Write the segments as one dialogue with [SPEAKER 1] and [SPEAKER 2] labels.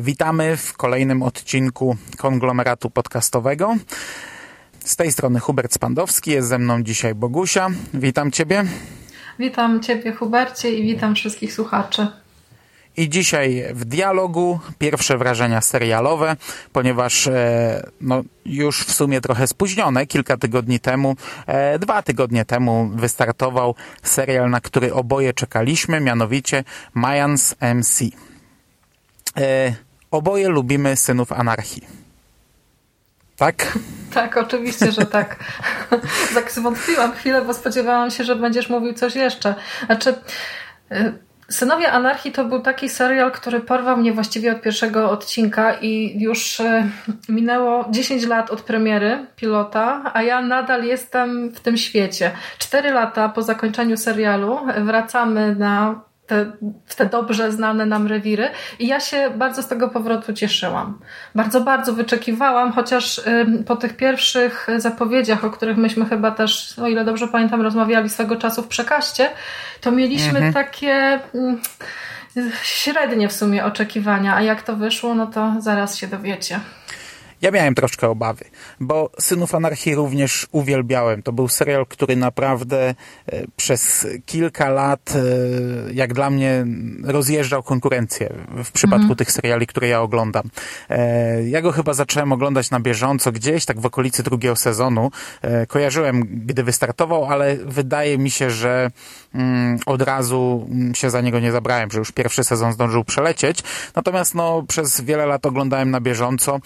[SPEAKER 1] Witamy w kolejnym odcinku konglomeratu podcastowego. Z tej strony Hubert Spandowski, jest ze mną dzisiaj Bogusia. Witam Ciebie.
[SPEAKER 2] Witam Ciebie, Hubercie, i witam wszystkich słuchaczy.
[SPEAKER 1] I dzisiaj w dialogu pierwsze wrażenia serialowe, ponieważ e, no, już w sumie trochę spóźnione, kilka tygodni temu, e, dwa tygodnie temu wystartował serial, na który oboje czekaliśmy, mianowicie Mayans MC. E, oboje lubimy Synów Anarchii. Tak?
[SPEAKER 2] Tak, oczywiście, że tak. tak zwątpiłam chwilę, bo spodziewałam się, że będziesz mówił coś jeszcze. Znaczy, y, Synowie Anarchii to był taki serial, który porwał mnie właściwie od pierwszego odcinka i już y, minęło 10 lat od premiery pilota, a ja nadal jestem w tym świecie. Cztery lata po zakończeniu serialu wracamy na te, w te dobrze znane nam rewiry i ja się bardzo z tego powrotu cieszyłam. Bardzo, bardzo wyczekiwałam, chociaż po tych pierwszych zapowiedziach, o których myśmy chyba też, o ile dobrze pamiętam, rozmawiali swego czasu w przekaście, to mieliśmy mhm. takie ym, średnie w sumie oczekiwania, a jak to wyszło, no to zaraz się dowiecie.
[SPEAKER 1] Ja miałem troszkę obawy, bo Synów Anarchii również uwielbiałem. To był serial, który naprawdę przez kilka lat, jak dla mnie, rozjeżdżał konkurencję w przypadku mhm. tych seriali, które ja oglądam. Ja go chyba zacząłem oglądać na bieżąco, gdzieś tak w okolicy drugiego sezonu. Kojarzyłem, gdy wystartował, ale wydaje mi się, że od razu się za niego nie zabrałem, że już pierwszy sezon zdążył przelecieć. Natomiast no, przez wiele lat oglądałem na bieżąco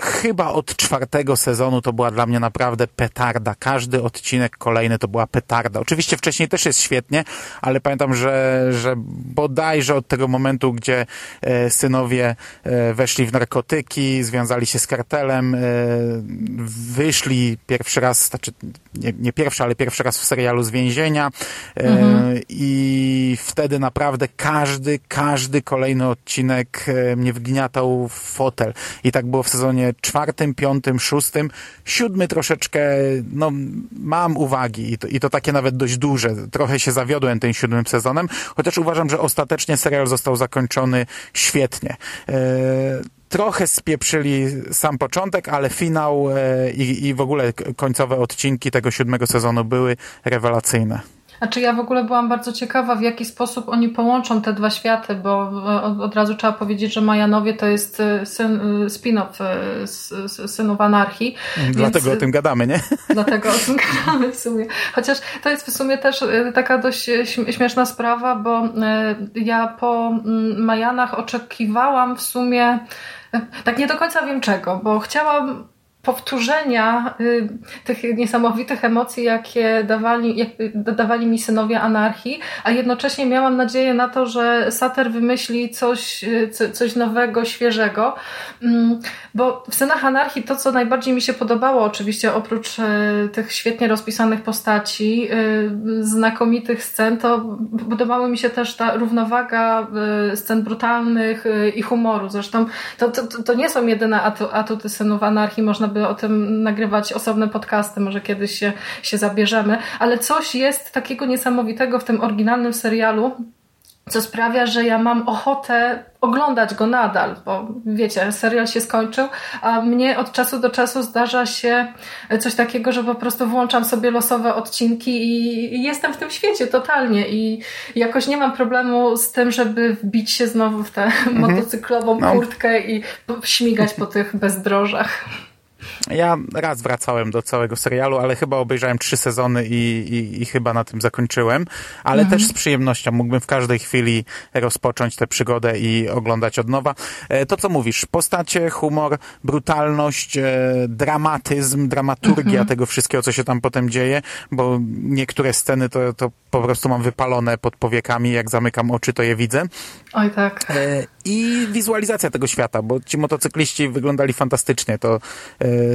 [SPEAKER 1] chyba od czwartego sezonu to była dla mnie naprawdę petarda. Każdy odcinek kolejny to była petarda. Oczywiście wcześniej też jest świetnie, ale pamiętam, że, że bodajże od tego momentu, gdzie e, synowie e, weszli w narkotyki, związali się z kartelem, e, wyszli pierwszy raz, znaczy nie, nie pierwszy, ale pierwszy raz w serialu z więzienia mhm. i wtedy naprawdę każdy, każdy kolejny odcinek mnie wgniatał w fotel. I tak było w sezonie czwartym, piątym, szóstym, siódmy troszeczkę, no mam uwagi i to, i to takie nawet dość duże. Trochę się zawiodłem tym siódmym sezonem, chociaż uważam, że ostatecznie serial został zakończony świetnie. E, trochę spieprzyli sam początek, ale finał e, i, i w ogóle końcowe odcinki tego siódmego sezonu były rewelacyjne.
[SPEAKER 2] Znaczy ja w ogóle byłam bardzo ciekawa, w jaki sposób oni połączą te dwa światy, bo od, od razu trzeba powiedzieć, że Majanowie to jest e, syn, e, spin-off e, synów anarchii.
[SPEAKER 1] Dlatego więc, o tym gadamy, nie?
[SPEAKER 2] Dlatego o tym gadamy w sumie. Chociaż to jest w sumie też taka dość śmieszna sprawa, bo ja po Majanach oczekiwałam w sumie tak nie do końca wiem czego, bo chciałam powtórzenia y, tych niesamowitych emocji, jakie dawali, jak, dawali mi synowie anarchii, a jednocześnie miałam nadzieję na to, że Sater wymyśli coś, y, coś nowego, świeżego. Mm, bo w synach anarchii to, co najbardziej mi się podobało, oczywiście oprócz y, tych świetnie rozpisanych postaci, znakomitych scen, to podobała mi się też ta równowaga scen brutalnych i humoru. Zresztą to, to, to nie są jedyne atuty synów anarchii, można by by o tym nagrywać osobne podcasty, może kiedyś się, się zabierzemy, ale coś jest takiego niesamowitego w tym oryginalnym serialu, co sprawia, że ja mam ochotę oglądać go nadal, bo wiecie, serial się skończył, a mnie od czasu do czasu zdarza się coś takiego, że po prostu włączam sobie losowe odcinki i jestem w tym świecie totalnie i jakoś nie mam problemu z tym, żeby wbić się znowu w tę mhm. motocyklową no. kurtkę i śmigać po tych bezdrożach.
[SPEAKER 1] Ja raz wracałem do całego serialu, ale chyba obejrzałem trzy sezony i, i, i chyba na tym zakończyłem, ale mhm. też z przyjemnością. Mógłbym w każdej chwili rozpocząć tę przygodę i oglądać od nowa. E, to, co mówisz, postacie, humor, brutalność, e, dramatyzm, dramaturgia mhm. tego wszystkiego, co się tam potem dzieje, bo niektóre sceny to, to po prostu mam wypalone pod powiekami, jak zamykam oczy, to je widzę.
[SPEAKER 2] Oj tak.
[SPEAKER 1] E, I wizualizacja tego świata, bo ci motocykliści wyglądali fantastycznie. To,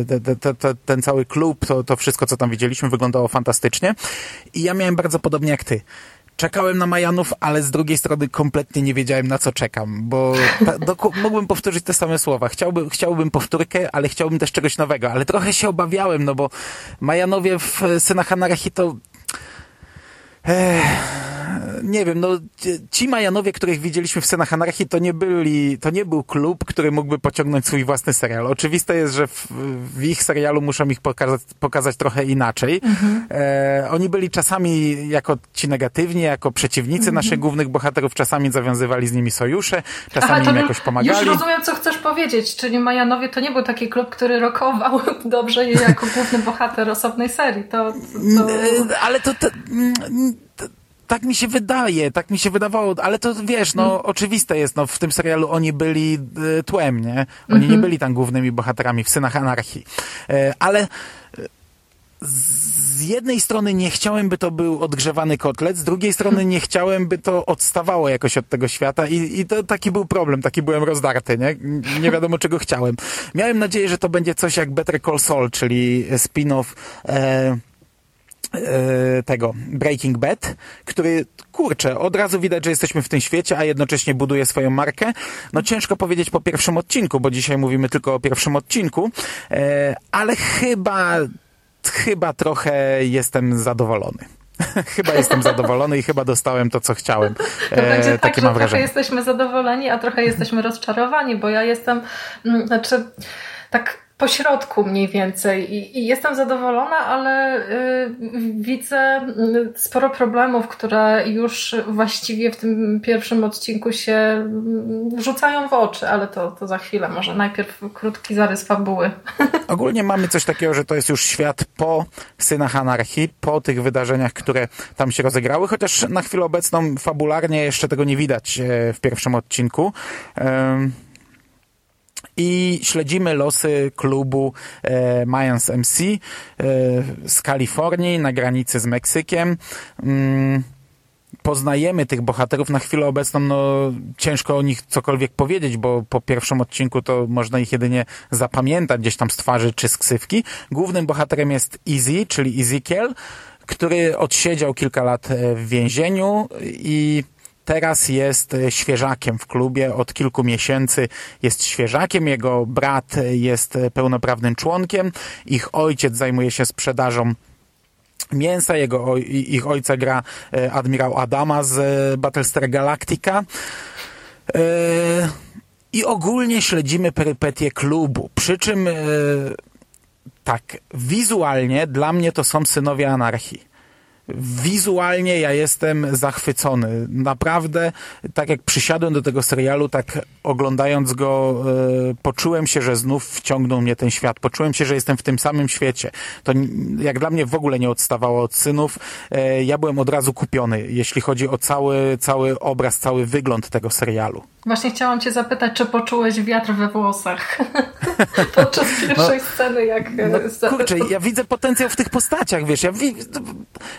[SPEAKER 1] te, te, te, ten cały klub, to, to wszystko, co tam widzieliśmy, wyglądało fantastycznie. I ja miałem bardzo podobnie jak ty czekałem na Majanów, ale z drugiej strony kompletnie nie wiedziałem na co czekam, bo ta, do, mógłbym powtórzyć te same słowa. Chciałbym, chciałbym powtórkę, ale chciałbym też czegoś nowego, ale trochę się obawiałem, no bo Majanowie w Synach Anarchii to nie wiem, no ci Majanowie, których widzieliśmy w scenach anarchii, to nie byli, to nie był klub, który mógłby pociągnąć swój własny serial. Oczywiste jest, że w, w ich serialu muszą ich pokazać, pokazać trochę inaczej. Mhm. E, oni byli czasami jako ci negatywni, jako przeciwnicy mhm. naszych głównych bohaterów, czasami zawiązywali z nimi sojusze, czasami Aha, im jakoś pomagali.
[SPEAKER 2] Już rozumiem, co chcesz powiedzieć, czyli Majanowie to nie był taki klub, który rokował dobrze jako główny bohater osobnej serii. To, to...
[SPEAKER 1] E, ale to, to tak mi się wydaje, tak mi się wydawało, ale to wiesz, no mm. oczywiste jest, no w tym serialu oni byli y, tłem, nie? Oni mm -hmm. nie mhm. byli tam głównymi bohaterami w Synach Anarchii. E, ale e, z jednej strony nie chciałem, by to był odgrzewany kotlet, z drugiej strony nie chciałem, by to odstawało jakoś od tego świata i, i to taki był problem, taki byłem rozdarty, nie? Nie wiadomo czego chciałem. Miałem nadzieję, że to będzie coś jak Better Call Saul, czyli spin-off e, E, tego Breaking Bad, który, kurczę, od razu widać, że jesteśmy w tym świecie, a jednocześnie buduje swoją markę. No ciężko powiedzieć po pierwszym odcinku, bo dzisiaj mówimy tylko o pierwszym odcinku, e, ale chyba, chyba trochę jestem zadowolony. chyba jestem zadowolony i chyba dostałem to, co chciałem.
[SPEAKER 2] To będzie e, tak, że mam trochę jesteśmy zadowoleni, a trochę jesteśmy rozczarowani, bo ja jestem, mm, znaczy, tak pośrodku mniej więcej I, i jestem zadowolona, ale y, widzę y, sporo problemów, które już właściwie w tym pierwszym odcinku się y, rzucają w oczy, ale to, to za chwilę. Może najpierw krótki zarys fabuły.
[SPEAKER 1] Ogólnie mamy coś takiego, że to jest już świat po Synach Anarchii, po tych wydarzeniach, które tam się rozegrały, chociaż na chwilę obecną fabularnie jeszcze tego nie widać e, w pierwszym odcinku i śledzimy losy klubu e, Mayans MC e, z Kalifornii na granicy z Meksykiem. Mm, poznajemy tych bohaterów na chwilę obecną, no ciężko o nich cokolwiek powiedzieć, bo po pierwszym odcinku to można ich jedynie zapamiętać gdzieś tam z twarzy czy z ksywki. Głównym bohaterem jest Easy, czyli Ezekiel, który odsiedział kilka lat e, w więzieniu i teraz jest e, świeżakiem w klubie, od kilku miesięcy jest świeżakiem, jego brat jest e, pełnoprawnym członkiem, ich ojciec zajmuje się sprzedażą mięsa, jego, ich ojca gra e, admirał Adama z Battlestar Galactica. I ogólnie śledzimy perypetie klubu, przy czym tak, wizualnie dla mnie to są synowie anarchii wizualnie ja jestem zachwycony. Naprawdę, tak jak przysiadłem do tego serialu, tak oglądając go, e, poczułem się, że znów wciągnął mnie ten świat. Poczułem się, że jestem w tym samym świecie. To jak dla mnie w ogóle nie odstawało od synów. E, ja byłem od razu kupiony, jeśli chodzi o cały, cały obraz, cały wygląd tego serialu.
[SPEAKER 2] Właśnie chciałam cię zapytać, czy poczułeś wiatr we włosach podczas pierwszej no, sceny, jak...
[SPEAKER 1] No, kurczę, ja widzę potencjał w tych postaciach, wiesz, ja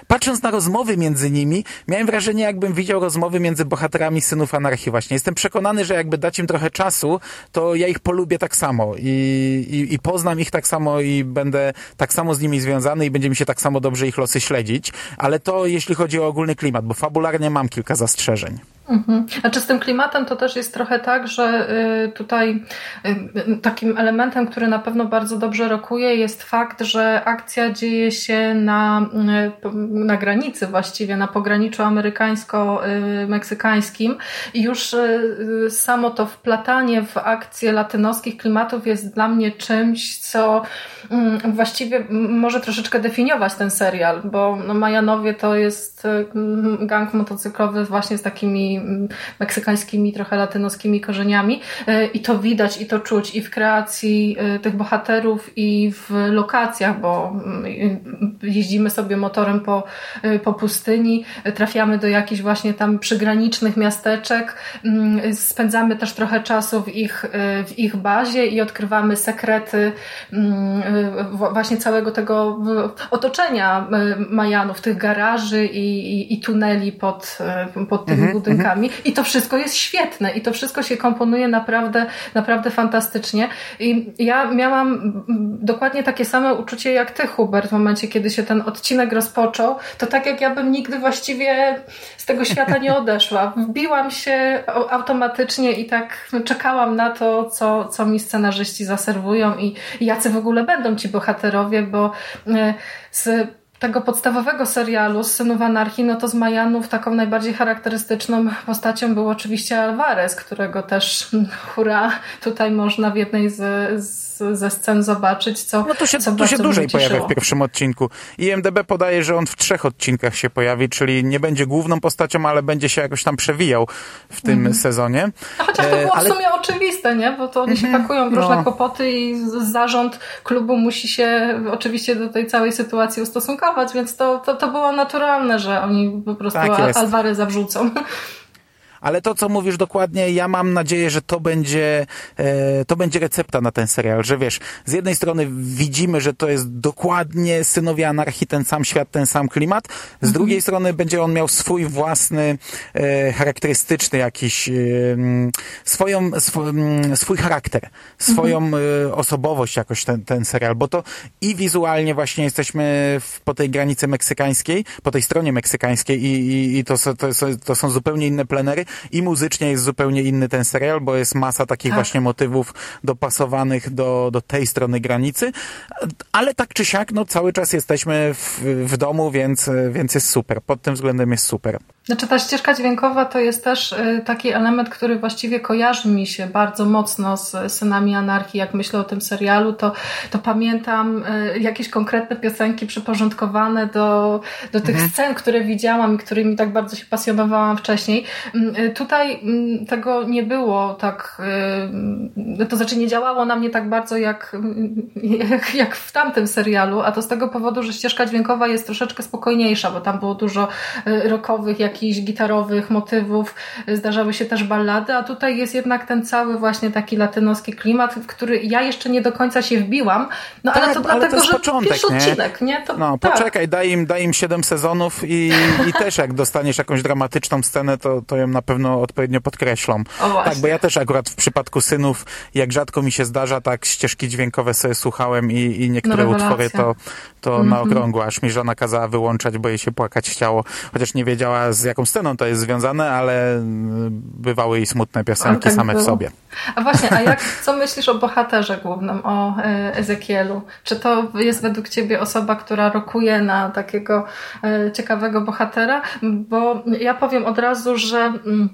[SPEAKER 1] patrząc na rozmowy między nimi, miałem wrażenie, jakbym widział rozmowy między bohaterami Synów Anarchii właśnie. Jestem przekonany, że jakby dać im trochę czasu, to ja ich polubię tak samo i, i, i poznam ich tak samo i będę tak samo z nimi związany i będzie mi się tak samo dobrze ich losy śledzić, ale to jeśli chodzi o ogólny klimat, bo fabularnie mam kilka zastrzeżeń.
[SPEAKER 2] Mhm. Znaczy z tym klimatem to też jest trochę tak, że y, tutaj y, takim elementem, który na pewno bardzo dobrze rokuje jest fakt, że akcja dzieje się na, y, na granicy właściwie, na pograniczu amerykańsko-meksykańskim i już samo to wplatanie w akcje latynoskich klimatów jest dla mnie czymś, co mm, właściwie może troszeczkę definiować ten serial, bo no, Majanowie to jest gang motocyklowy właśnie z takimi takimi mm, meksykańskimi, trochę latynoskimi korzeniami i to widać i to czuć i w kreacji tych bohaterów i w lokacjach, bo mm, jeździmy sobie motorem po, po pustyni, trafiamy do jakichś właśnie tam przygranicznych miasteczek, mm, spędzamy też trochę czasu w ich, w ich bazie i odkrywamy sekrety właśnie całego tego otoczenia Majanów, tych garaży i, i, i tuneli pod, pod tymi mm -hmm, budynkami. -hmm. I to wszystko jest świetne i to wszystko się komponuje naprawdę, naprawdę fantastycznie. I ja miałam dokładnie takie same uczucie jak ty, Hubert, w momencie, kiedy się ten odcinek rozpoczął. To tak jak ja bym nigdy właściwie z tego świata nie odeszła. Wbiłam się automatycznie i tak czekałam na to, co, co mi scenarzyści zaserwują i, i jacy w ogóle będą ci bohaterowie, bo e, z tego podstawowego serialu z Synów Anarchii, no to z Majanów taką najbardziej charakterystyczną postacią był oczywiście Alvarez, którego też hura tutaj można w jednej z, z ze scen zobaczyć, co
[SPEAKER 1] No to się,
[SPEAKER 2] co
[SPEAKER 1] to się dłużej pojawia w pierwszym odcinku. IMDB podaje, że on w trzech odcinkach się pojawi, czyli nie będzie główną postacią, ale będzie się jakoś tam przewijał w tym mm. sezonie.
[SPEAKER 2] No chociaż to było e, ale... w sumie oczywiste, nie? Bo to oni się mhm. pakują w różne no. kłopoty i zarząd klubu musi się oczywiście do tej całej sytuacji ustosunkować, więc to, to, to było naturalne, że oni po prostu tak Alvareza wrzucą.
[SPEAKER 1] Ale to, co mówisz dokładnie, ja mam nadzieję, że to będzie, e, to będzie recepta na ten serial, że wiesz, z jednej strony widzimy, że to jest dokładnie Synowie Anarchii, ten sam świat, ten sam klimat, z mhm. drugiej strony będzie on miał swój własny, e, charakterystyczny jakiś, e, swoją, sw, swój charakter, swoją mhm. osobowość jakoś ten, ten serial, bo to i wizualnie właśnie jesteśmy w, po tej granicy meksykańskiej, po tej stronie meksykańskiej i, i, i to, to, to są zupełnie inne plenery, i muzycznie jest zupełnie inny ten serial, bo jest masa takich tak. właśnie motywów dopasowanych do, do tej strony granicy, ale tak czy siak, no cały czas jesteśmy w, w domu, więc, więc jest super. Pod tym względem jest super.
[SPEAKER 2] Znaczy ta ścieżka dźwiękowa to jest też y, taki element, który właściwie kojarzy mi się bardzo mocno z Synami Anarchii. Jak myślę o tym serialu, to, to pamiętam y, jakieś konkretne piosenki przyporządkowane do, do tych mhm. scen, które widziałam i którymi tak bardzo się pasjonowałam wcześniej. Mm, y, tutaj mm, tego nie było tak, to znaczy nie działało na mnie tak bardzo jak, jak, jak w tamtym serialu, a to z tego powodu, że ścieżka dźwiękowa jest troszeczkę spokojniejsza, bo tam było dużo rockowych, jak jakichś gitarowych motywów, zdarzały się też ballady, a tutaj jest jednak ten cały właśnie taki latynoski klimat, w który ja jeszcze nie do końca się wbiłam, no tak, ale to ale dlatego, to że początek, pierwszy nie? odcinek, nie? To,
[SPEAKER 1] no, tak. poczekaj, daj im, daj im 7 sezonów i, i też jak dostaniesz jakąś dramatyczną scenę, to, to ją na pewno odpowiednio podkreślą. tak, bo ja też akurat w przypadku synów, jak rzadko mi się zdarza, tak ścieżki dźwiękowe sobie słuchałem i, i niektóre no, utwory to, to mm -hmm. na okrągło, aż mi żona kazała wyłączać, bo jej się płakać chciało, chociaż nie wiedziała z jaką sceną to jest związane, ale bywały i smutne piosenki tak same było. w sobie.
[SPEAKER 2] A właśnie, a jak, co myślisz o bohaterze głównym, o e, Ezekielu? Czy to jest według ciebie osoba, która rokuje na takiego e, ciekawego bohatera? Bo ja powiem od razu, że mm,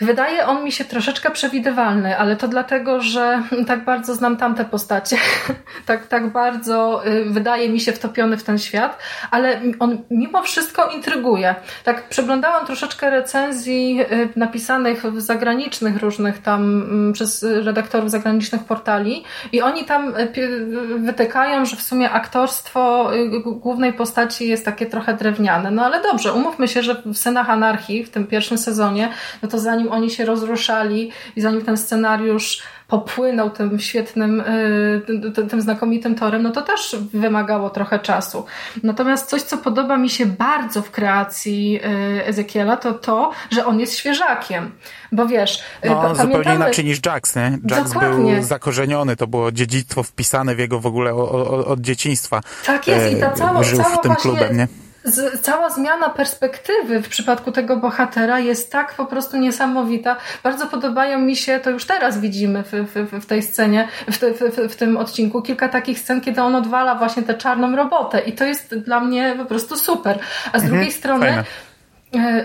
[SPEAKER 2] Wydaje on mi się troszeczkę przewidywalny, ale to dlatego, że tak bardzo znam tamte postacie. tak, tak bardzo y, wydaje mi się wtopiony w ten świat, ale on mimo wszystko intryguje. Tak przeglądałam troszeczkę recenzji y, napisanych w zagranicznych różnych tam mm, przez redaktorów zagranicznych portali i oni tam y, wytykają, że w sumie aktorstwo głównej postaci jest takie trochę drewniane. No ale dobrze, umówmy się, że w Synach Anarchii w tym pierwszym sezonie, no to zanim oni się rozruszali i zanim ten scenariusz popłynął tym świetnym, y, tym znakomitym torem, no to też wymagało trochę czasu. Natomiast coś, co podoba mi się bardzo w kreacji y, Ezekiela, to to, że on jest świeżakiem. Bo wiesz,
[SPEAKER 1] y, no, pamiętamy... zupełnie inaczej niż Jax, nie? Jax Dokładnie. był zakorzeniony, to było dziedzictwo wpisane w jego w ogóle od dzieciństwa.
[SPEAKER 2] Tak jest i ta cała, Żył cała w tym właśnie... klubem, nie? Z, cała zmiana perspektywy w przypadku tego bohatera jest tak po prostu niesamowita. Bardzo podobają mi się, to już teraz widzimy w, w, w tej scenie, w, w, w, tym odcinku, kilka takich scen, kiedy on odwala właśnie tę czarną robotę i to jest dla mnie po prostu super. A z mhm, drugiej strony fajne.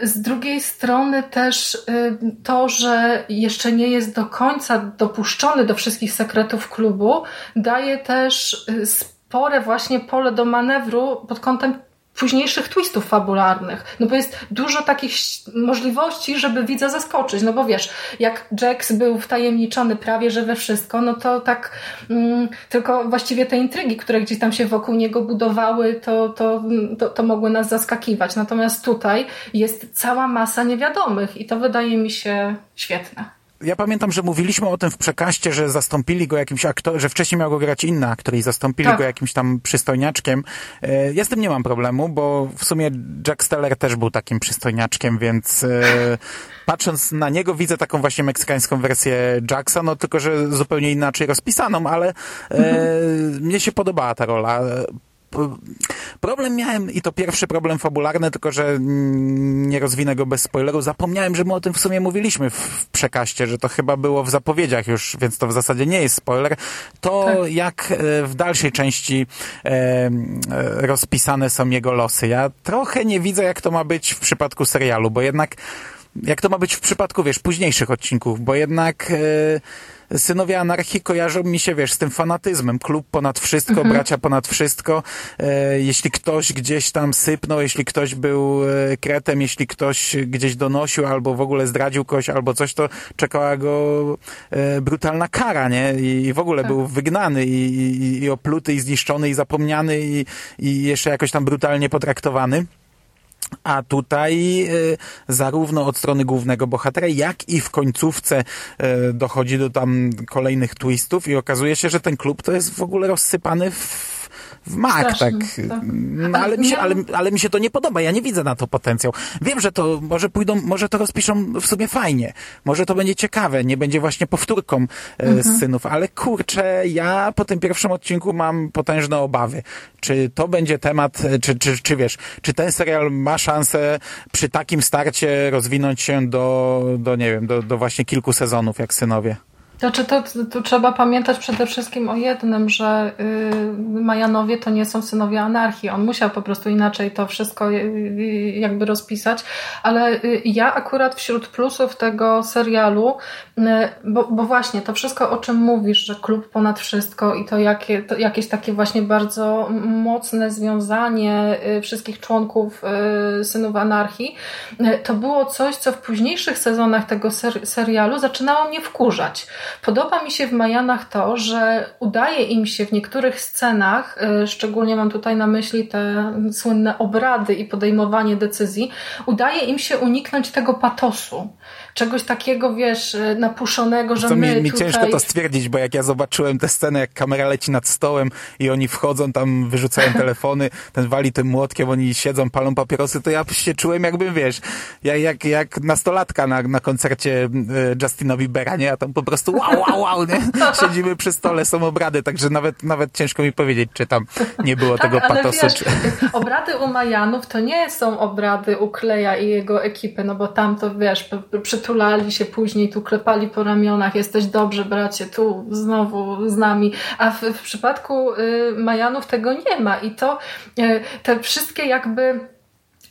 [SPEAKER 2] Z drugiej strony też y, to, że jeszcze nie jest do końca dopuszczony do wszystkich sekretów klubu, daje też y, spore właśnie pole do manewru pod kątem późniejszych twistów fabularnych. No bo jest dużo takich możliwości, żeby widza zaskoczyć. No bo wiesz, jak Jax był wtajemniczony prawie, że we wszystko, no to tak mm, tylko właściwie te intrygi, które gdzieś tam się wokół niego budowały, to, to, to, to mogły nas zaskakiwać. Natomiast tutaj jest cała masa niewiadomych i to wydaje mi się świetne
[SPEAKER 1] ja pamiętam, że mówiliśmy o tym w przekaście, że zastąpili go jakimś aktorem, że wcześniej miał go grać inny aktor i zastąpili tak. go jakimś tam przystojniaczkiem. E, ja z tym nie mam problemu, bo w sumie Jack Steller też był takim przystojniaczkiem, więc e, patrząc na niego widzę taką właśnie meksykańską wersję Jacksa, no tylko, że zupełnie inaczej rozpisaną, ale e, mhm. mnie się podobała ta rola problem miałem, i to pierwszy problem fabularny, tylko że nie rozwinę go bez spoileru. Zapomniałem, że my o tym w sumie mówiliśmy w przekaście, że to chyba było w zapowiedziach już, więc to w zasadzie nie jest spoiler. To tak. jak e, w dalszej części e, e, rozpisane są jego losy. Ja trochę nie widzę, jak to ma być w przypadku serialu, bo jednak jak to ma być w przypadku, wiesz, późniejszych odcinków, bo jednak e, Synowie Anarchii kojarzą mi się, wiesz, z tym fanatyzmem. Klub ponad wszystko, mhm. bracia ponad wszystko. E, jeśli ktoś gdzieś tam sypnął, jeśli ktoś był e, kretem, jeśli ktoś gdzieś donosił albo w ogóle zdradził kogoś albo coś, to czekała go e, brutalna kara, nie? I w ogóle tak. był wygnany i, i, i opluty i zniszczony i zapomniany i, i jeszcze jakoś tam brutalnie potraktowany. A tutaj y, zarówno od strony głównego bohatera, jak i w końcówce y, dochodzi do tam kolejnych twistów i okazuje się, że ten klub to jest w ogóle rozsypany w w mak, tak. tak. No, ale, mi się, ale, ale mi się to nie podoba, ja nie widzę na to potencjał. Wiem, że to może pójdą, może to rozpiszą w sumie fajnie, może to będzie ciekawe, nie będzie właśnie powtórką e, mhm. z synów, ale kurczę, ja po tym pierwszym odcinku mam potężne obawy. Czy to będzie temat, e, czy, czy, czy wiesz, czy ten serial ma szansę przy takim starcie rozwinąć się do, do nie wiem, do, do właśnie kilku sezonów jak synowie?
[SPEAKER 2] Znaczy, to, to trzeba pamiętać przede wszystkim o jednym, że yy, Majanowie to nie są synowie anarchii. On musiał po prostu inaczej to wszystko yy, jakby rozpisać, ale yy, ja akurat wśród plusów tego serialu, y, bo, bo, właśnie to wszystko, o czym mówisz, że klub ponad wszystko i to, jakie, to jakieś takie właśnie bardzo mocne związanie y, wszystkich członków y, synów anarchii, to było coś, co w późniejszych sezonach tego ser serialu zaczynało mnie wkurzać. Podoba mi się w Majanach to, że udaje im się w niektórych scenach, y, szczególnie mam tutaj na myśli te słynne obrady i podejmowanie decyzji, udaje im się uniknąć tego patosu czegoś takiego, wiesz, y, napuszonego, że
[SPEAKER 1] Co
[SPEAKER 2] my
[SPEAKER 1] mi, mi
[SPEAKER 2] tutaj...
[SPEAKER 1] ciężko to stwierdzić, bo jak ja zobaczyłem tę scenę, jak kamera leci nad stołem i oni wchodzą, tam wyrzucają telefony, ten wali tym młotkiem, oni siedzą, palą papierosy, to ja się czułem jakbym, wiesz, jak, jak, jak nastolatka na, na koncercie y, Justina Biebera, nie? A tam po prostu wow, wow, wow, nie? Siedzimy przy stole, są obrady, także nawet, nawet ciężko mi powiedzieć, czy tam nie było tak, tego patosu. Wiesz, czy...
[SPEAKER 2] Obrady u Majanów to nie są obrady u Kleja i jego ekipy, no bo tam to, wiesz, przy przytulali się później, tu klepali po ramionach, jesteś dobrze bracie, tu znowu z nami. A w, w przypadku y, Majanów tego nie ma i to y, te wszystkie jakby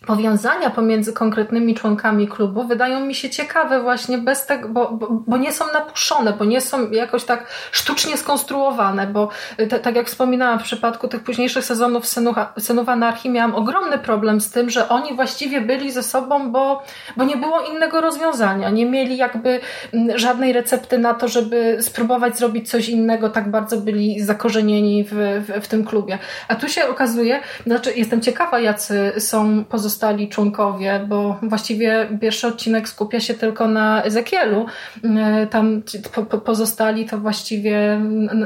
[SPEAKER 2] powiązania pomiędzy konkretnymi członkami klubu wydają mi się ciekawe właśnie bez tego, bo, bo, bo nie są napuszone, bo nie są jakoś tak sztucznie skonstruowane, bo te, tak jak wspominałam w przypadku tych późniejszych sezonów Synów, Synów Anarchii miałam ogromny problem z tym, że oni właściwie byli ze sobą, bo, bo nie było innego rozwiązania. Nie mieli jakby mm, żadnej recepty na to, żeby spróbować zrobić coś innego, tak bardzo byli zakorzenieni w, w, w tym klubie. A tu się okazuje, znaczy jestem ciekawa, jacy są pozostali pozostali członkowie, bo właściwie pierwszy odcinek skupia się tylko na Ezekielu. E, tam pozostali to właściwie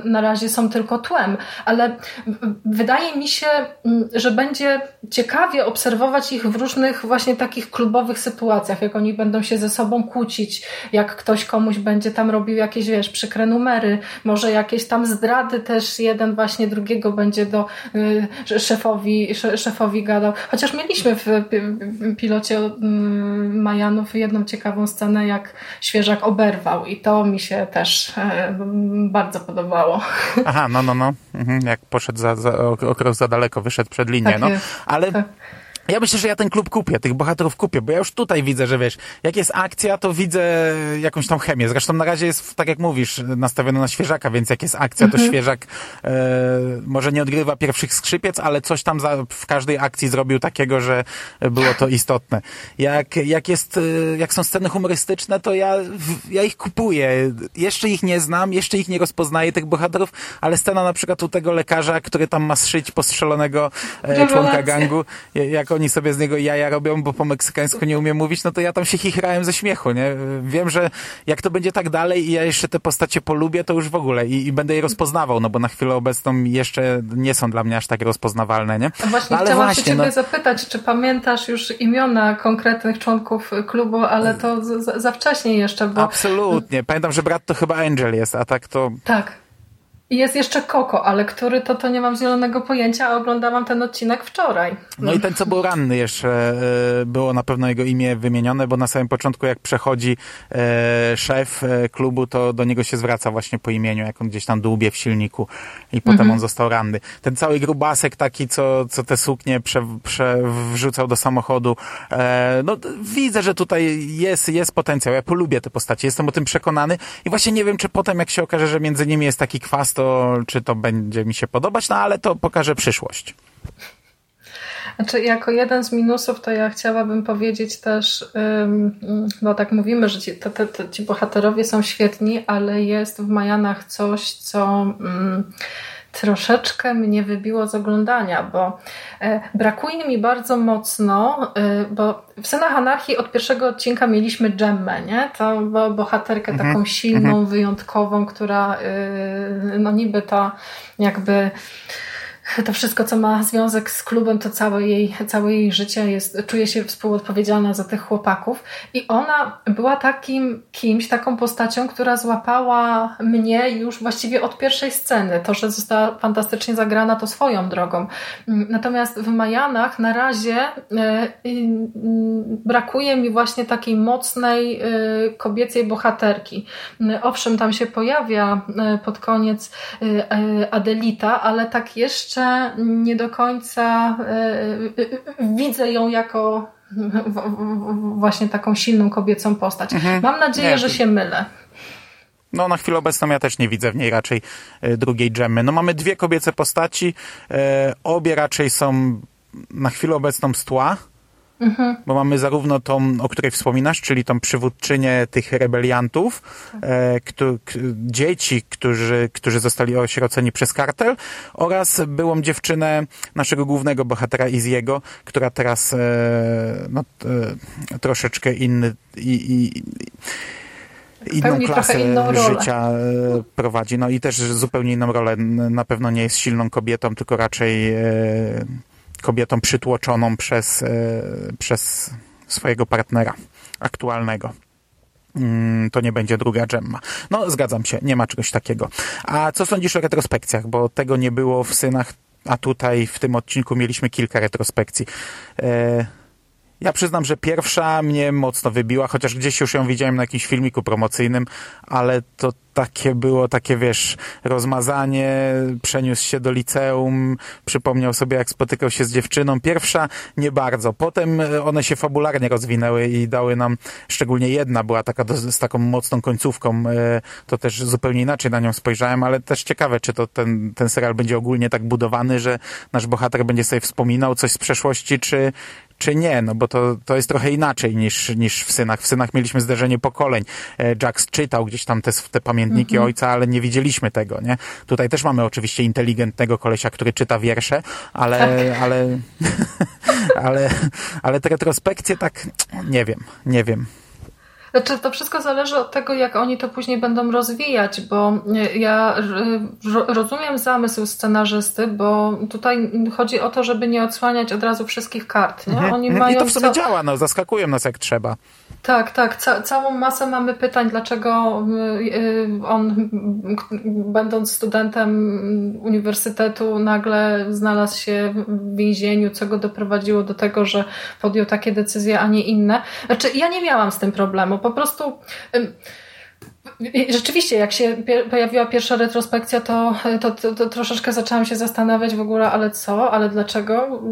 [SPEAKER 2] na razie są tylko tłem, ale wydaje mi się, że będzie ciekawie obserwować ich w różnych właśnie takich klubowych sytuacjach, jak oni będą się ze sobą kłócić, jak ktoś komuś będzie tam robił jakieś, wiesz, przykre numery, może jakieś tam zdrady też jeden właśnie drugiego będzie do y, szefowi, szefowi gadał. Chociaż mieliśmy w pilocie mm, Majanów jedną ciekawą scenę, jak świeżak oberwał i to mi się też e, bardzo podobało.
[SPEAKER 1] Aha, no, no, no. Mhm, jak poszedł za, za, o krok za daleko, wyszedł przed linię. Tak no. Ale tak. Ja myślę, że ja ten klub kupię, tych bohaterów kupię, bo ja już tutaj widzę, że wiesz, jak jest akcja, to widzę jakąś tam chemię. Zresztą na razie jest, tak jak mówisz, nastawiony na świeżaka, więc jak jest akcja, to świeżak e, może nie odgrywa pierwszych skrzypiec, ale coś tam za, w każdej akcji zrobił takiego, że było to istotne. Jak, jak jest, e, jak są sceny humorystyczne, to ja, ja ich kupuję. Jeszcze ich nie znam, jeszcze ich nie rozpoznaję, tych bohaterów, ale scena na przykład u tego lekarza, który tam ma szyć postrzelonego e, członka gangu, jak oni sobie z niego jaja robią, bo po meksykańsku nie umiem mówić, no to ja tam się chichrałem ze śmiechu, nie? Wiem, że jak to będzie tak dalej i ja jeszcze te postacie polubię, to już w ogóle i, i będę je rozpoznawał, no bo na chwilę obecną jeszcze nie są dla mnie aż tak rozpoznawalne, nie?
[SPEAKER 2] A właśnie
[SPEAKER 1] no, ale
[SPEAKER 2] chciałam
[SPEAKER 1] właśnie,
[SPEAKER 2] się ciebie
[SPEAKER 1] no,
[SPEAKER 2] zapytać, czy pamiętasz już imiona konkretnych członków klubu, ale to za, za wcześnie jeszcze, bo...
[SPEAKER 1] Absolutnie. Pamiętam, że brat to chyba Angel jest, a tak to...
[SPEAKER 2] Tak. I jest jeszcze Koko, ale który to, to nie mam zielonego pojęcia, a oglądałam ten odcinek wczoraj.
[SPEAKER 1] No i ten, co był ranny jeszcze, e, było na pewno jego imię wymienione, bo na samym początku jak przechodzi e, szef e, klubu, to do niego się zwraca właśnie po imieniu, jak on gdzieś tam dłubie w silniku i potem
[SPEAKER 2] Mhm.
[SPEAKER 1] on został ranny. Ten cały grubasek taki, co, co te suknie prze, prze, wrzucał do samochodu, no widzę, że tutaj jest, jest potencjał. Ja polubię te postacie, jestem o tym przekonany i właśnie nie wiem, czy potem jak się okaże, że między nimi jest taki kwas, to czy to będzie mi się podobać, no ale to pokaże przyszłość.
[SPEAKER 2] Znaczy, jako jeden z minusów, to ja chciałabym powiedzieć też, no tak mówimy, że ci, te, te, ci bohaterowie są świetni, ale jest w Majanach coś, co ym, troszeczkę mnie wybiło z oglądania, bo e, brakuje mi bardzo mocno, e, bo w Synach Anarchii od pierwszego odcinka mieliśmy Gemmę, nie? To bo, bohaterkę taką silną, wyjątkową, która e, no niby to jakby to wszystko, co ma związek z klubem, to całe jej, całe jej życie jest, czuje się współodpowiedzialna za tych chłopaków. I ona była takim kimś, taką postacią, która złapała mnie już właściwie od pierwszej sceny. To, że została fantastycznie zagrana, to swoją drogą. Natomiast w Majanach na razie e, brakuje mi właśnie takiej mocnej e, kobiecej bohaterki. Owszem, tam się pojawia e, pod koniec Adelita, ale tak jeszcze nie do końca e, e, widzę ją jako właśnie taką silną kobiecą postać. Mam nadzieję,
[SPEAKER 1] Nie,
[SPEAKER 2] że się mylę.
[SPEAKER 1] No na chwilę obecną ja też nie widzę w niej raczej drugiej dżemy. No mamy dwie kobiece postaci, obie raczej są na chwilę obecną z tła, bo mamy zarówno tą, o której wspominasz, czyli tą przywódczynię tych rebeliantów, e, któ, k, dzieci, którzy, którzy zostali osieroceni przez kartel oraz byłą dziewczynę naszego głównego bohatera Iziego, która teraz e, no, e, troszeczkę inny i, i, inną
[SPEAKER 2] Pełni
[SPEAKER 1] klasę
[SPEAKER 2] inną rolę.
[SPEAKER 1] życia e, prowadzi. No i też zupełnie inną rolę. Na pewno nie jest silną kobietą, tylko raczej e, kobietą przytłoczoną przez, e, przez swojego partnera aktualnego. Mm, To nie będzie druga Gemma. No, zgadzam się, nie ma czegoś takiego. A co sądzisz o retrospekcjach? Bo tego nie było w synach, a tutaj w tym odcinku mieliśmy kilka retrospekcji. E, ja przyznam, że pierwsza mnie mocno wybiła, chociaż gdzieś już ją widziałem na jakimś filmiku promocyjnym, ale to takie było, takie wiesz, rozmazanie, przeniósł się do liceum, przypomniał sobie jak spotykał się z dziewczyną. Pierwsza nie bardzo. Potem e, one się fabularnie rozwinęły i dały nam, szczególnie jedna była taka do, z taką mocną końcówką, e, to też zupełnie inaczej na nią spojrzałem, ale też ciekawe, czy to ten, ten serial będzie ogólnie tak budowany, że nasz bohater będzie sobie wspominał coś z przeszłości, czy, czy nie, no bo to, to jest trochę inaczej niż, niż w Synach. W Synach mieliśmy zderzenie pokoleń. E, Jax czytał gdzieś tam te, te pamiętniki ojca, ale nie widzieliśmy tego, nie? Tutaj też mamy oczywiście inteligentnego kolesia, który czyta wiersze, ale, ale, ale, ale te retrospekcje tak, nie wiem, nie wiem.
[SPEAKER 2] Znaczy, to wszystko zależy od tego, jak oni to później będą rozwijać, bo e, ja r- rozumiem zamysł scenarzysty, bo tutaj chodzi o to, żeby nie odsłaniać od razu wszystkich kart. Nie? Oni
[SPEAKER 1] Mhm. I
[SPEAKER 2] mają
[SPEAKER 1] to w sumie działa, no, zaskakują nas jak trzeba.
[SPEAKER 2] Tak, tak. Ca całą masę mamy pytań, dlaczego y, on, będąc studentem uniwersytetu, nagle znalazł się w więzieniu, co go doprowadziło do tego, że podjął takie decyzje, a nie inne. Znaczy, ja nie miałam z tym problemu. Po prostu. Rzeczywiście, jak się pojawiła pierwsza retrospekcja, to, to, to, to, troszeczkę zaczęłam się zastanawiać w ogóle, ale co, ale dlaczego,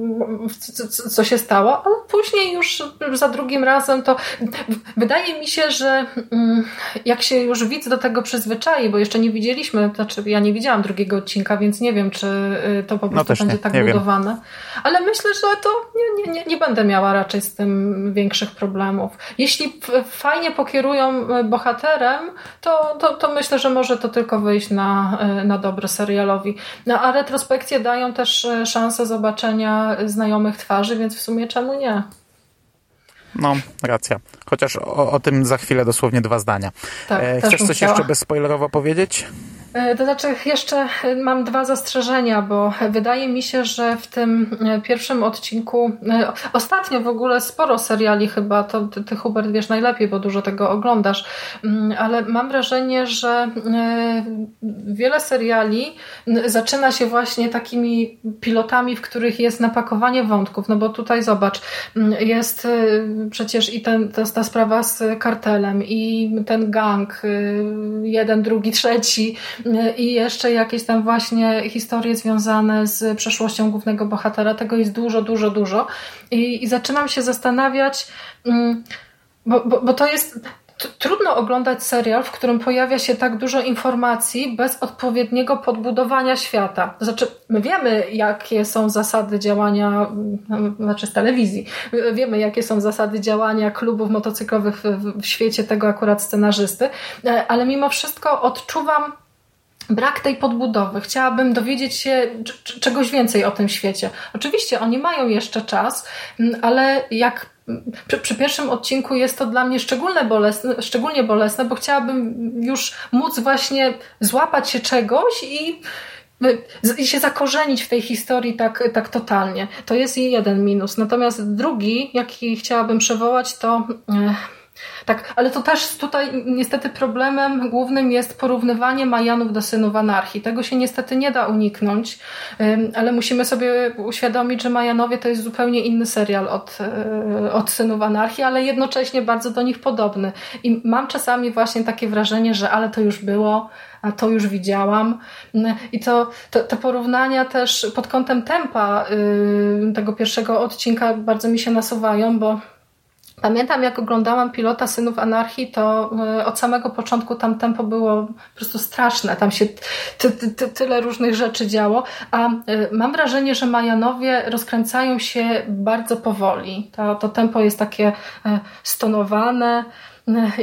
[SPEAKER 2] co, co, się stało, ale później już za drugim razem to wydaje mi się, że mm, jak się już widz do tego przyzwyczai, bo jeszcze nie widzieliśmy, znaczy ja nie widziałam drugiego odcinka, więc nie wiem, czy y, to po no prostu no będzie nie, tak nie budowane, wiem. ale myślę, że to nie, nie, nie będę miała raczej z tym większych problemów. Jeśli fajnie pokierują y, bohaterem, to, to, to myślę, że może to tylko wyjść na, e, na dobre serialowi. No, a retrospekcje dają też e, szansę zobaczenia znajomych twarzy, więc w sumie czemu nie?
[SPEAKER 1] No, racja. Chociaż o, o tym za chwilę dosłownie dwa zdania. Tak, e, Chcesz coś chciała. jeszcze bezspoilerowo powiedzieć?
[SPEAKER 2] E, to znaczy, jeszcze mam dwa zastrzeżenia, bo wydaje mi się, że w tym e, pierwszym odcinku, e, ostatnio w ogóle sporo seriali chyba, to ty, ty Hubert wiesz najlepiej, bo dużo tego oglądasz, mm, ale mam wrażenie, że wiele seriali zaczyna się właśnie takimi pilotami, w których jest napakowanie wątków, no bo tutaj zobacz, jest przecież i ten, ta sprawa z kartelem, i ten gang, jeden, drugi, trzeci, i jeszcze jakieś tam właśnie historie związane z przeszłością głównego bohatera. Tego jest dużo, dużo, dużo. I, i zaczynam się zastanawiać, mm, bo, bo, bo to jest trudno oglądać serial, w którym pojawia się tak dużo informacji bez odpowiedniego podbudowania świata. Znaczy, my wiemy, jakie są zasady działania, mm, znaczy z telewizji, wiemy, jakie są zasady działania klubów motocyklowych w, w świecie tego akurat scenarzysty, e, ale mimo wszystko odczuwam brak tej podbudowy. Chciałabym dowiedzieć się czegoś więcej o tym świecie. Oczywiście oni mają jeszcze czas, ale jak przy, przy, pierwszym odcinku jest to dla mnie szczególnie bolesne, szczególnie bolesne, bo chciałabym już móc właśnie złapać się czegoś i, i się zakorzenić w tej historii tak, tak totalnie. To jest jeden minus. Natomiast drugi, jaki chciałabym przywołać, to. Tak, ale to też tutaj niestety problemem głównym jest porównywanie Majanów do synów anarchii. Tego się niestety nie da uniknąć, ale musimy sobie uświadomić, że Majanowie to jest zupełnie inny serial od, e, od synów anarchii, ale jednocześnie bardzo do nich podobny. I mam czasami właśnie takie wrażenie, że ale to już było, a to już widziałam. I to, to, te porównania też pod kątem tempa tego pierwszego odcinka bardzo mi się nasuwają, bo Pamiętam, jak oglądałam pilota Synów Anarchii, to e, od samego początku tam tempo było po prostu straszne. Tam się ty, ty, ty, tyle różnych rzeczy działo, a e, mam wrażenie, że Majanowie rozkręcają się bardzo powoli. To, to tempo jest takie e, stonowane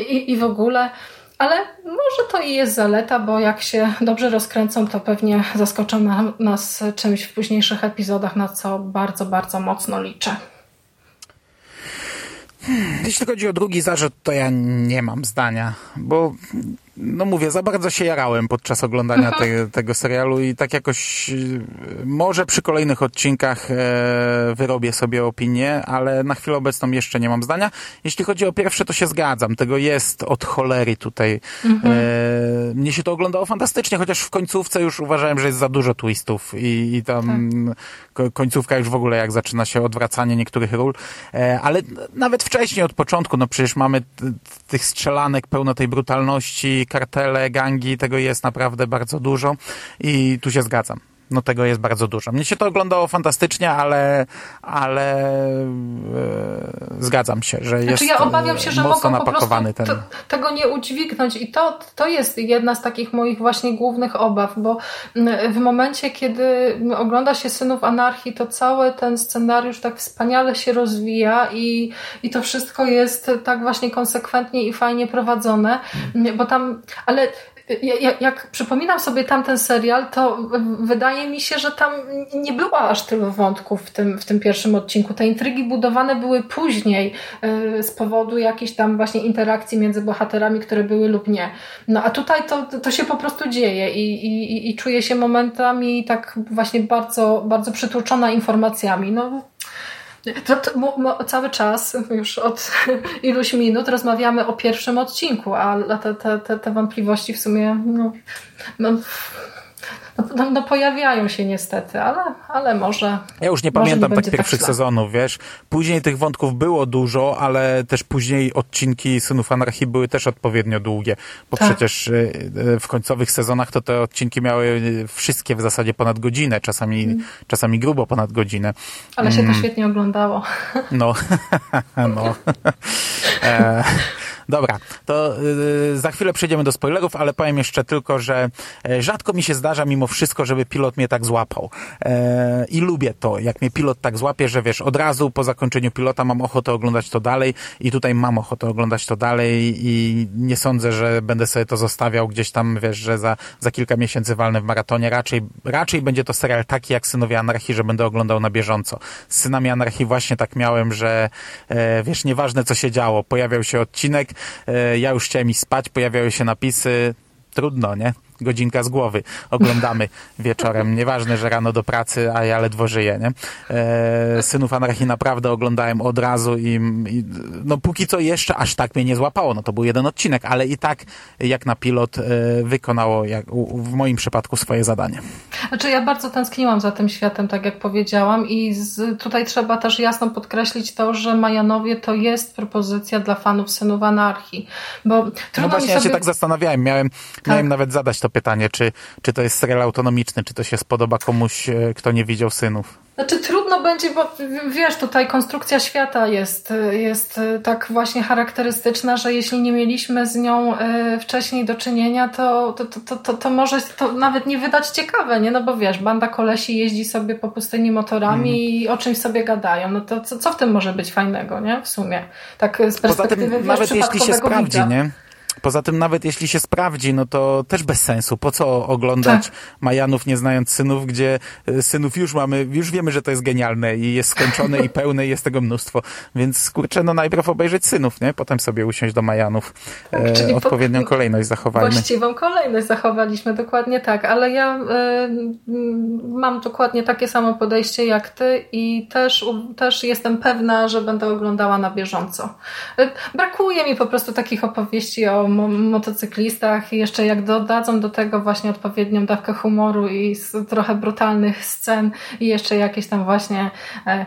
[SPEAKER 2] i, i w ogóle. Ale może to i jest zaleta, bo jak się dobrze rozkręcą, to pewnie zaskoczą nas czymś w późniejszych epizodach, na co bardzo, bardzo mocno liczę.
[SPEAKER 1] Jeśli chodzi o drugi zarzut, to ja nie mam zdania, bo no mówię, za bardzo się jarałem podczas oglądania te, tego serialu i tak jakoś y, może przy kolejnych odcinkach e, wyrobię sobie opinię, ale na chwilę obecną jeszcze nie mam zdania. Jeśli chodzi o pierwsze, to się zgadzam. Tego jest od cholery tutaj. Mhm. E, mnie się to oglądało fantastycznie, chociaż w końcówce już uważałem, że jest za dużo twistów i, i tam tak. końcówka już w ogóle jak zaczyna się odwracanie niektórych ról. E, ale nawet wcześniej od początku, no przecież mamy tych strzelanek pełno tej brutalności, kartele, gangi, tego jest naprawdę bardzo dużo i tu się zgadzam no tego jest bardzo dużo. Mnie się to oglądało fantastycznie, ale, ale e, zgadzam się, że znaczy, jest znaczy ja obawiam się, że mocno napakowany ten...
[SPEAKER 2] Tego nie udźwignąć i to, to jest jedna z takich moich właśnie głównych obaw, bo w momencie, kiedy ogląda się Synów Anarchii, to cały ten scenariusz tak wspaniale się rozwija i, i to wszystko jest tak właśnie konsekwentnie i fajnie prowadzone, bo tam, ale jak, przypominam sobie tamten serial, to wydaje mi się, że tam nie było aż tylu wątków w tym, w tym pierwszim odcinku. Te intrygi budowane były później y, z powodu jakiejś tam właśnie interakcji między bohaterami, które były lub nie. No a tutaj to, to się po prostu dzieje i, i, i czuję się momentami tak właśnie bardzo, bardzo przytłoczona informacjami. No, to, to, cały czas, już od iluś minut, rozmawiamy o pierwszym odcinku, a te, te, te, te wątpliwości w sumie no, no, No, no, no, pojawiają się niestety, ale, ale może.
[SPEAKER 1] Ja już nie pamiętam nie tak pierwszych tak sezonów, wiesz. Później tych wątków było dużo, ale też później odcinki Synów Anarchii były też odpowiednio długie, bo tak. przecież y, y, w końcowych sezonach to te odcinki miały wszystkie w zasadzie ponad godzinę, czasami, mm. czasami grubo ponad godzinę.
[SPEAKER 2] Ale się to mm. świetnie oglądało.
[SPEAKER 1] No, no. e Dobra, to yy, za chwilę przejdziemy do spoilerów, ale powiem jeszcze tylko, że e, rzadko mi się zdarza mimo wszystko, żeby pilot mnie tak złapał. E, I lubię to, jak mnie pilot tak złapie, że wiesz, od razu po zakończeniu pilota mam ochotę oglądać to dalej i tutaj mam ochotę oglądać to dalej i nie sądzę, że będę sobie to zostawiał gdzieś tam, wiesz, że za, za kilka miesięcy walnę w maratonie. Raczej, raczej będzie to serial taki jak Synowie Anarchii, że będę oglądał na bieżąco. Z Synami Anarchii właśnie tak miałem, że e, wiesz, nieważne co się działo, pojawiał się odcinek, E, ja już chciałem iść spać, pojawiały się napisy, trudno, nie? Godzinka z głowy oglądamy wieczorem. Nieważne, że rano do pracy, a ja ledwo żyję, nie? E, Synów Anarchii naprawdę oglądałem od razu i, i, no póki co jeszcze aż tak mnie nie złapało. No to był jeden odcinek, ale i tak jak na pilot e, wykonało jak, u, w moim przypadku swoje zadanie.
[SPEAKER 2] Znaczy ja bardzo tęskniłam za tym światem, tak jak powiedziałam i z, tutaj trzeba też jasno podkreślić to, że Majanowie to jest propozycja dla fanów Synów Anarchii, bo trudno
[SPEAKER 1] No właśnie
[SPEAKER 2] sobie...
[SPEAKER 1] ja się tak zastanawiałem, miałem, tak. miałem nawet zadać to pytanie, czy, czy to jest serial autonomiczny, czy to się spodoba komuś, e, kto nie widział synów.
[SPEAKER 2] Znaczy trudno będzie, bo wiesz, tutaj konstrukcja świata jest, jest e, tak właśnie charakterystyczna, że jeśli nie mieliśmy z nią e, wcześniej do czynienia, to, to, to, to, to może to nawet nie wydać ciekawe, nie? No bo wiesz, banda kolesi jeździ sobie po pustyni motorami mm. i o czymś sobie gadają. No to co, co w tym może być fajnego, nie? W sumie. Tak z perspektywy, Poza tym, wiesz,
[SPEAKER 1] nawet jeśli się sprawdzi, widza. nie? Poza tym nawet jeśli się sprawdzi, no to też bez sensu. Po co oglądać tak. Majanów nie znając synów, gdzie e, synów już mamy, już wiemy, że to jest genialne i jest skończone i pełne i jest tego mnóstwo. Więc kurczę, no najpierw obejrzeć synów, nie? Potem sobie usiąść do Majanów. Tak, e, odpowiednią po... kolejność zachowajmy.
[SPEAKER 2] Właściwą kolejność zachowaliśmy, dokładnie tak. Ale ja y, mam dokładnie takie samo podejście jak ty i też, też jestem pewna, że będę oglądała na bieżąco. Brakuje mi po prostu takich opowieści o motocyklistach i jeszcze jak dodadzą do tego właśnie odpowiednią dawkę humoru i trochę brutalnych scen i jeszcze jakieś tam właśnie e,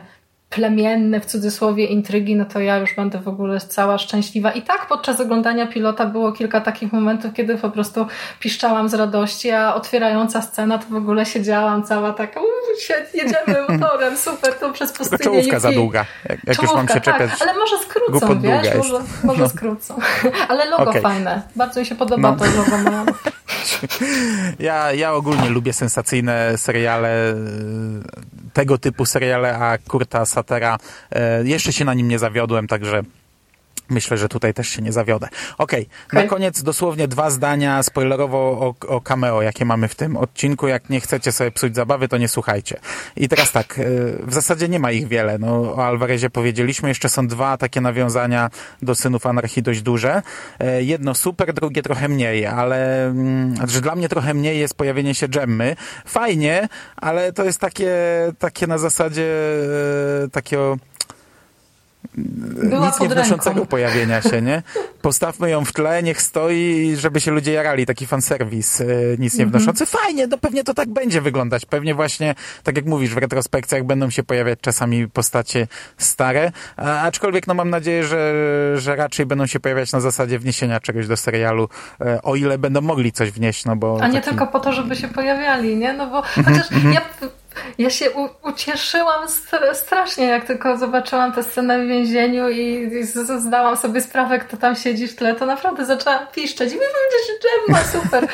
[SPEAKER 2] plemienne w cudzysłowie intrygi, no to ja już będę w ogóle cała szczęśliwa. I tak podczas oglądania pilota było kilka takich momentów, kiedy po prostu piszczałam z radości, a otwierająca scena to w ogóle siedziałam cała taka, świetnie, jedziemy motorem, super, to przez pustynię.
[SPEAKER 1] Tylko czołówka za długa, jak, jak czołówka, już mam się tak,
[SPEAKER 2] ale może skrócą, wiesz, może, może no. skrócą. ale logo okay. fajne, bardzo mi się podoba no. to logo. No.
[SPEAKER 1] ja, ja ogólnie lubię sensacyjne seriale tego typu seriale, a Kurta e, jeszcze się na nim nie zawiodłem, także Myślę, że tutaj też się nie zawiodę. Okej, okay. okay. na koniec dosłownie dwa zdania spoilerowo o, o cameo, jakie mamy w tym odcinku. Jak nie chcecie sobie psuć zabawy, to nie słuchajcie. I teraz tak, e, w zasadzie nie ma ich wiele. No, o Alvarezie powiedzieliśmy, jeszcze są dwa takie nawiązania do Synów Anarchii dość duże. E, jedno super, drugie trochę mniej, ale mm, znaczy dla mnie trochę mniej jest pojawienie się Gemmy. Fajnie, ale to jest takie, takie na zasadzie e, takiego
[SPEAKER 2] była
[SPEAKER 1] nic nie wnoszącego pojawienia się, nie? Postawmy ją w tle, niech stoi, żeby się ludzie jarali, taki fanserwis, e, nic nie mhm. wnoszący. Fajnie, no pewnie to tak będzie wyglądać. Pewnie właśnie, tak jak mówisz, w retrospekcjach będą się pojawiać czasami postacie stare, a, aczkolwiek no mam nadzieję, że, że raczej będą się pojawiać na zasadzie wniesienia czegoś do serialu, e, o ile będą mogli coś wnieść, no bo...
[SPEAKER 2] A nie taki... tylko po to, żeby się pojawiali, nie? No bo chociaż ja ja się u, ucieszyłam strasznie, jak tylko zobaczyłam tę scenę w więzieniu i, i zdałam sobie sprawę, kto tam siedzi w tle, to naprawdę zaczęłam piszczeć i mówię, że Gemma, super.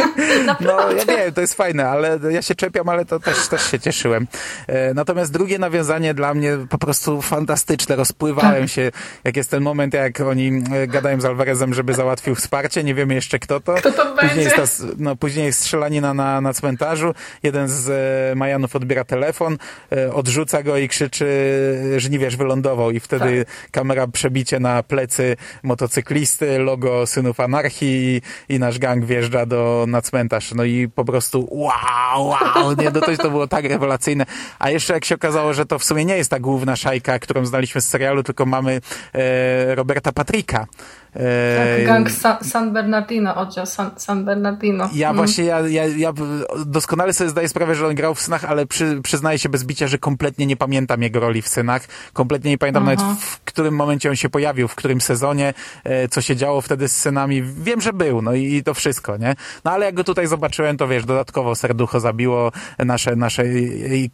[SPEAKER 1] no, ja wiem, to jest fajne, ale ja się czepiam, ale to też, też się cieszyłem. E, natomiast drugie nawiązanie dla mnie po prostu fantastyczne. Rozpływałem tak. się, jak jest ten moment, jak oni e, gadają z Alvarezem, żeby załatwił wsparcie, nie wiemy jeszcze kto to.
[SPEAKER 2] Kto to
[SPEAKER 1] później
[SPEAKER 2] będzie?
[SPEAKER 1] Jest ta, no, później jest strzelanina na, na cmentarzu. Jeden z e, Majanów odbiera telefon, e, odrzuca go i krzyczy, że nie wiesz, wylądował i wtedy tak. kamera przebicie na plecy motocyklisty, logo Synów Anarchii i, i nasz gang wjeżdża do, na cmentarz. No i po prostu wow, wow, nie, no to, to było tak rewelacyjne. A jeszcze jak się okazało, że to w sumie nie jest ta główna szajka, którą znaliśmy z serialu, tylko mamy e, Roberta Patricka,
[SPEAKER 2] Tak, gang San, San Bernardino, oddział San, San Bernardino.
[SPEAKER 1] Ja mm. właśnie, ja, ja, ja doskonale sobie zdaję sprawę, że on grał w Synach, ale przy, przyznaję się bez bicia, że kompletnie nie pamiętam jego roli w Synach. Kompletnie nie pamiętam Aha. nawet w którym momencie on się pojawił, w którym sezonie, e, co się działo wtedy z Synami. Wiem, że był, no i, to wszystko, nie? No ale jak go tutaj zobaczyłem, to wiesz, dodatkowo serducho zabiło, nasze, nasze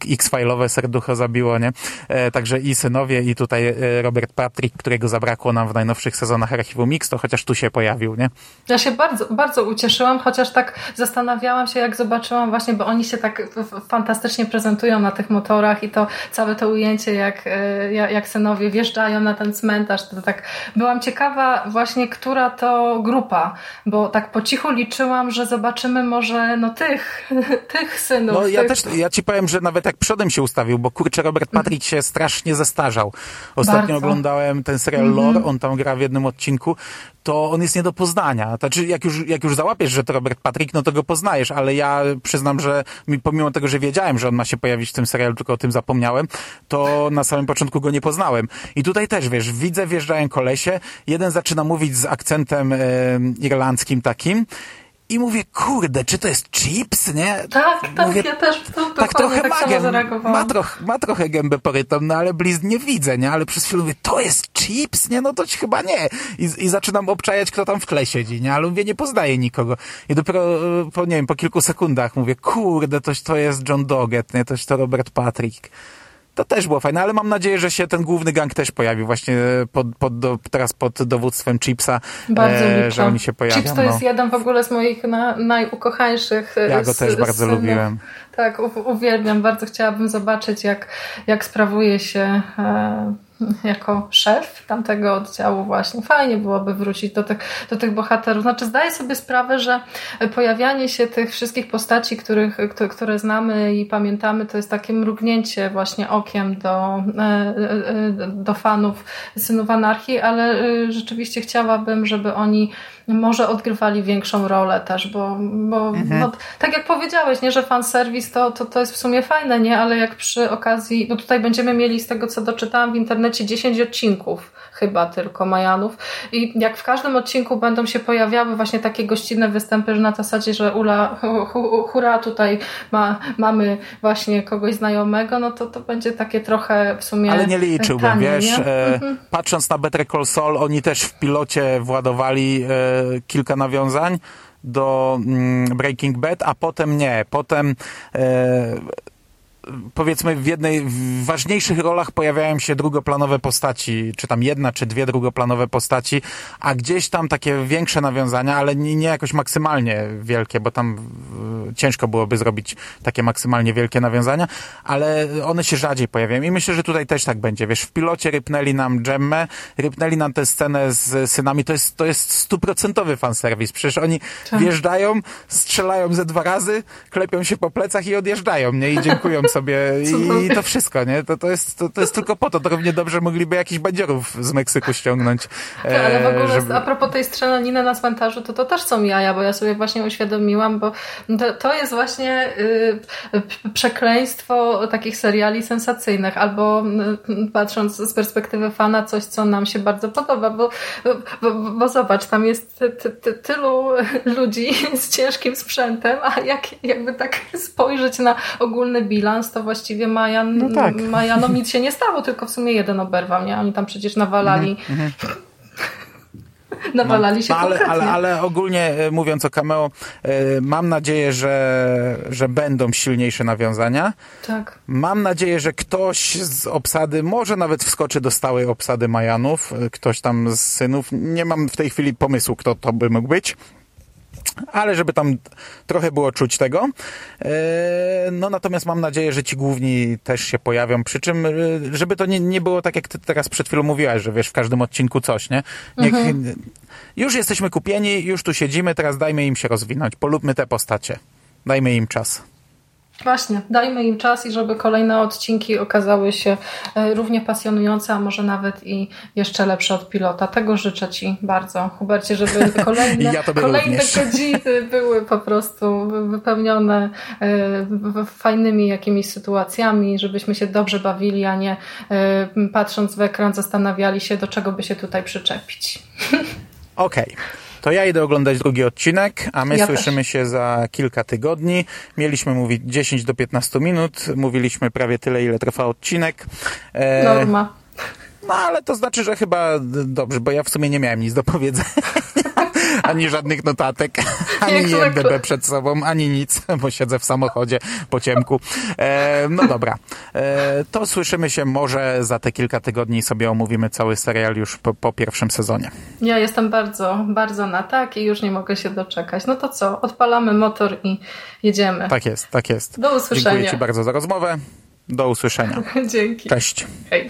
[SPEAKER 1] X-file'owe serducho zabiło, nie? E, także i synowie, i tutaj e, Robert Patrick, którego zabrakło nam w najnowszych sezonach Archiwum Mix, to chociaż tu się pojawił, nie?
[SPEAKER 2] Ja się bardzo, bardzo ucieszyłam, chociaż tak zastanawiałam się, jak zobaczyłam właśnie, bo oni się tak fantastycznie prezentują na tych motorach i to całe to ujęcie, jak, e, jak synowie wjeżdżają na ten cmentarz, to tak byłam ciekawa właśnie, która to grupa, bo tak po cichu liczyłam, że zobaczymy może no tych, tych synów.
[SPEAKER 1] No ja
[SPEAKER 2] tych...
[SPEAKER 1] też, ja ci powiem, że nawet jak przodem się ustawił, bo kurczę, Robert Patrick się strasznie zestarzał. Ostatnio Bardzo. oglądałem ten serial -hmm. Lore, on tam gra w jednym odcinku, to on jest nie do poznania. Znaczy, jak już, jak już załapiesz, że to Robert Patrick, no to go poznajesz, ale ja przyznam, że pomimo tego, że wiedziałem, że on ma się pojawić w tym serialu, tylko o tym zapomniałem, to na samym początku go nie poznałem. I tutaj też, wiesz, widzę, wjeżdżają kolesie, jeden zaczyna mówić z akcentem e, irlandzkim takim, i mówię, kurde, czy to jest chips, nie?
[SPEAKER 2] Tak, tak, mówię, ja też to,
[SPEAKER 1] tak trochę tak ma, ma, troch, ma trochę gębę porytą, no ale blizn nie widzę, nie? Ale przez chwilę mówię, to jest chips, nie? No to chyba nie. I, I zaczynam obczajać, kto tam w tle siedzi, nie? Ale mówię, nie poznaję nikogo. I dopiero po, nie wiem, po kilku sekundach mówię, kurde, to, to jest John Doggett, nie? To, to Robert Patrick to też było fajne, ale mam nadzieję, że się ten główny gang też pojawi właśnie pod, pod do, teraz pod dowództwem Chipsa,
[SPEAKER 2] bardzo
[SPEAKER 1] e, że oni się pojawią.
[SPEAKER 2] Chips to jest no. jeden w ogóle z moich na, najukochańszych.
[SPEAKER 1] E, ja go też bardzo lubiłem.
[SPEAKER 2] Tak, uwielbiam, bardzo chciałabym zobaczyć, jak, jak sprawuje się e, jako szef tamtego oddziału właśnie. Fajnie byłoby wrócić do tych, do tych bohaterów. Znaczy zdaję sobie sprawę, że pojawianie się tych wszystkich postaci, których, które znamy i pamiętamy, to jest takie mrugnięcie właśnie okiem do, e, e, do fanów Synów Anarchii, ale e, rzeczywiście chciałabym, żeby oni może odgrywali większą rolę też, bo, bo mhm. tak jak powiedziałeś, nie, że fanserwis to, to, to jest w sumie fajne, nie, ale jak przy okazji, no tutaj będziemy mieli z tego, co doczytałam w internecie, 10 odcinków chyba tylko Majanów. I jak w każdym odcinku będą się pojawiały właśnie takie gościnne występy, że na zasadzie, że Ula, hu, hura, tutaj ma, mamy właśnie kogoś znajomego, no to to będzie takie trochę w sumie
[SPEAKER 1] Ale nie liczyłbym, tanie, wiesz, nie? E, mhm. patrząc na Better Call Saul, oni też w pilocie władowali e, kilka nawiązań do mm, Breaking Bad, a potem nie. Potem e, powiedzmy w jednej, w ważniejszych rolach pojawiają się drugoplanowe postaci, czy tam jedna, czy dwie drugoplanowe postaci, a gdzieś tam takie większe nawiązania, ale nie, nie jakoś maksymalnie wielkie, bo tam ciężko byłoby zrobić takie maksymalnie wielkie nawiązania, ale one się rzadziej pojawiają i myślę, że tutaj też tak będzie. Wiesz, w pilocie rypnęli nam Gemmę, rypnęli nam tę scenę z synami, to jest, to jest stuprocentowy fanserwis. Przecież oni tak. wjeżdżają, strzelają ze dwa razy, klepią się po plecach i odjeżdżają, nie? I dziękują sobie i, to wszystko, nie? To, to, jest, to, to jest tylko po to. To równie dobrze mogliby jakichś bandziorów z Meksyku ściągnąć.
[SPEAKER 2] Tak, ale w ogóle żeby... a propos tej strzelaniny na cmentarzu, to to też są jaja, bo ja sobie właśnie uświadomiłam, bo to, to jest właśnie y, przekleństwo takich seriali sensacyjnych, albo y, patrząc z perspektywy fana, coś, co nam się bardzo podoba, bo, bo, bo zobacz, tam jest ty, ty, tylu ludzi z ciężkim sprzętem, a jak, jakby tak spojrzeć na ogólny bilans, to właściwie Majan, no tak. Majanom nic się nie stało, tylko w sumie jeden oberwał, nie? Oni tam przecież nawalali mm -hmm. nawalali się
[SPEAKER 1] no, ale, ale, ale, ogólnie e, mówiąc o cameo, e, mam nadzieję, że, że będą silniejsze nawiązania.
[SPEAKER 2] Tak.
[SPEAKER 1] Mam nadzieję, że ktoś z obsady, może nawet wskoczy do stałej obsady Majanów, e, ktoś tam z synów. Nie mam w tej chwili pomysłu, kto to by mógł być ale żeby tam trochę było czuć tego. No natomiast mam nadzieję, że ci główni też się pojawią, przy czym żeby to nie, nie było tak, jak ty teraz przed chwilą mówiłaś, że wiesz, w każdym odcinku coś, nie? Niech, mhm. Już jesteśmy kupieni, już tu siedzimy, teraz dajmy im się rozwinąć, polubmy te postacie. Dajmy im czas.
[SPEAKER 2] Właśnie, dajmy im czas i żeby kolejne odcinki okazały się e, równie pasjonujące, a może nawet i jeszcze lepsze od pilota. Tego życzę Ci bardzo, Hubercie, żeby kolejne,
[SPEAKER 1] ja
[SPEAKER 2] kolejne godziny były po prostu wypełnione e, fajnymi jakimiś sytuacjami, żebyśmy się dobrze bawili, a nie e, patrząc w ekran zastanawiali się, do czego by się tutaj przyczepić.
[SPEAKER 1] Okej. To ja idę oglądać drugi odcinek, a my
[SPEAKER 2] Ja
[SPEAKER 1] słyszymy się za kilka tygodni. Mieliśmy mówić 10 do 15 minut, mówiliśmy prawie tyle, ile trwa odcinek. E,
[SPEAKER 2] Norma.
[SPEAKER 1] No ale to znaczy, że chyba dobrze, bo ja w sumie nie miałem nic do powiedzenia. ani żadnych notatek, ani. IMDB przed sobą, ani nic, bo siedzę w samochodzie po ciemku. E, no dobra, e, to słyszymy się może za te kilka tygodni i sobie omówimy cały serial już po, po pierwszym sezonie.
[SPEAKER 2] Ja jestem bardzo, bardzo na tak i już nie mogę się doczekać. No to co? Odpalamy motor i jedziemy.
[SPEAKER 1] Tak jest, tak jest.
[SPEAKER 2] Do usłyszenia.
[SPEAKER 1] Dziękuję Ci bardzo za rozmowę. Do usłyszenia.
[SPEAKER 2] Dzięki.
[SPEAKER 1] Cześć.
[SPEAKER 2] Hej.